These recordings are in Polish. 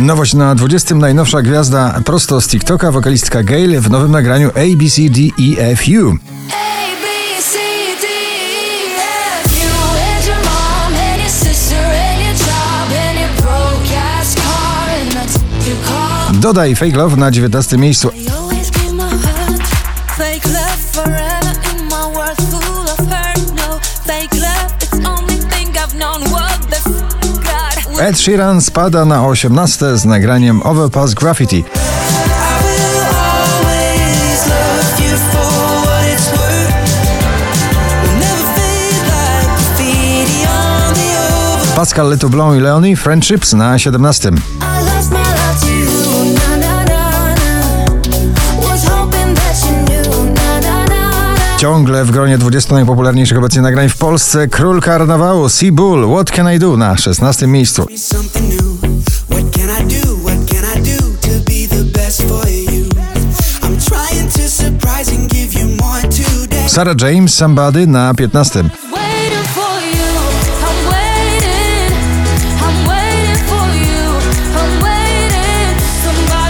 Nowość na 20. najnowsza gwiazda prosto z TikToka, wokalistka Gail w nowym nagraniu ABCDEFU. Dodaj Fake Love na 19. miejscu. Fake love forever in my world full of hurt. No fake love. Ed Sheeran spada na 18 z nagraniem Overpass Graffiti. Pascal Letoublon i Leonie Friendships na 17. Ciągle w gronie 20 najpopularniejszych obecnie nagrań w Polsce. Król karnawału Seabull What Can I Do na 16 miejscu. Sarah James Somebody na 15.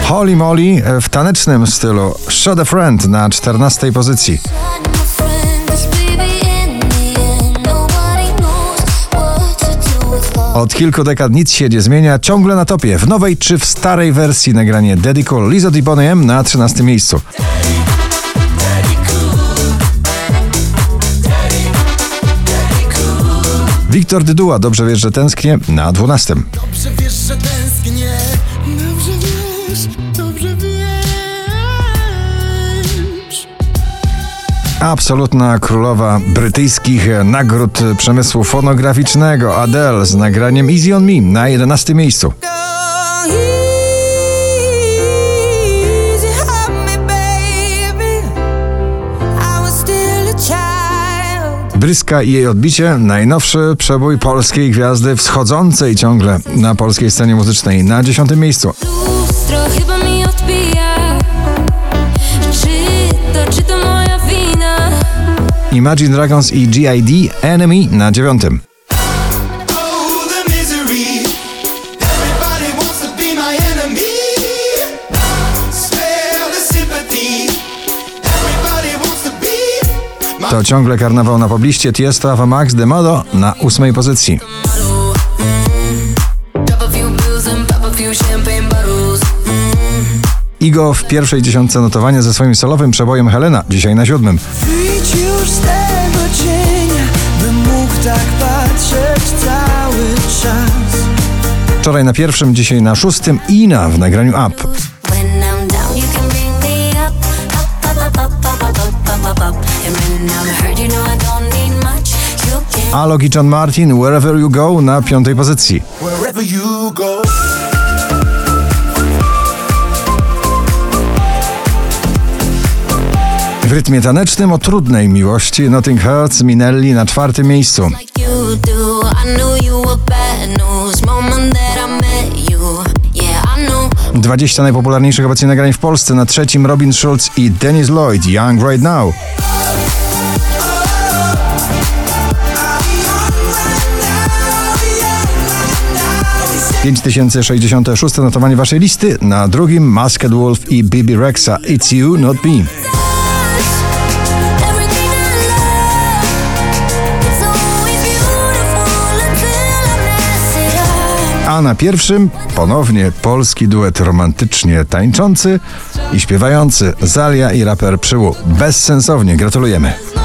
Holy Molly e, w tanecznym stylu. Shot a Friend na 14 pozycji. Od kilku dekad nic się nie zmienia, ciągle na topie, w nowej czy w starej wersji nagranie Daddy Cool Lizzo Di M na 13 miejscu. Wiktor Dyduła, dobrze wiesz, że tęsknię, na 12. Dobrze wiesz, że tęsknię. Dobrze wiesz, dobrze wiesz. Absolutna królowa brytyjskich nagród przemysłu fonograficznego Adele z nagraniem Easy on Me na 11 miejscu. Bryska i jej odbicie, najnowszy przebój polskiej gwiazdy wschodzącej ciągle na polskiej scenie muzycznej na 10 miejscu. Imagine Dragons i GID Enemy na dziewiątym. To ciągle karnawał na pobliście Tiesto Ava Max de Modo na ósmej pozycji. Igo w pierwszej dziesiątce notowania ze swoim solowym przebojem Helena, dzisiaj na siódmym. tak patrzeć cały czas. Wczoraj na pierwszym, dzisiaj na szóstym i na w nagraniu Up. Alok i John Martin, Wherever You Go na piątej pozycji. W rytmie tanecznym o trudnej miłości Nothing Hurts Minelli na czwartym miejscu. 20 najpopularniejszych obecnie nagrań w Polsce na trzecim Robin Schulz i Dennis Lloyd Young Right Now. Pięć tysięcy sześćdziesiąte szóste notowanie waszej listy, na drugim Masked Wolf i Bibi Rexa It's You Not Me. A na pierwszym ponownie polski duet romantycznie tańczący i śpiewający Zalia i raper Przyłu. Bezsensownie gratulujemy.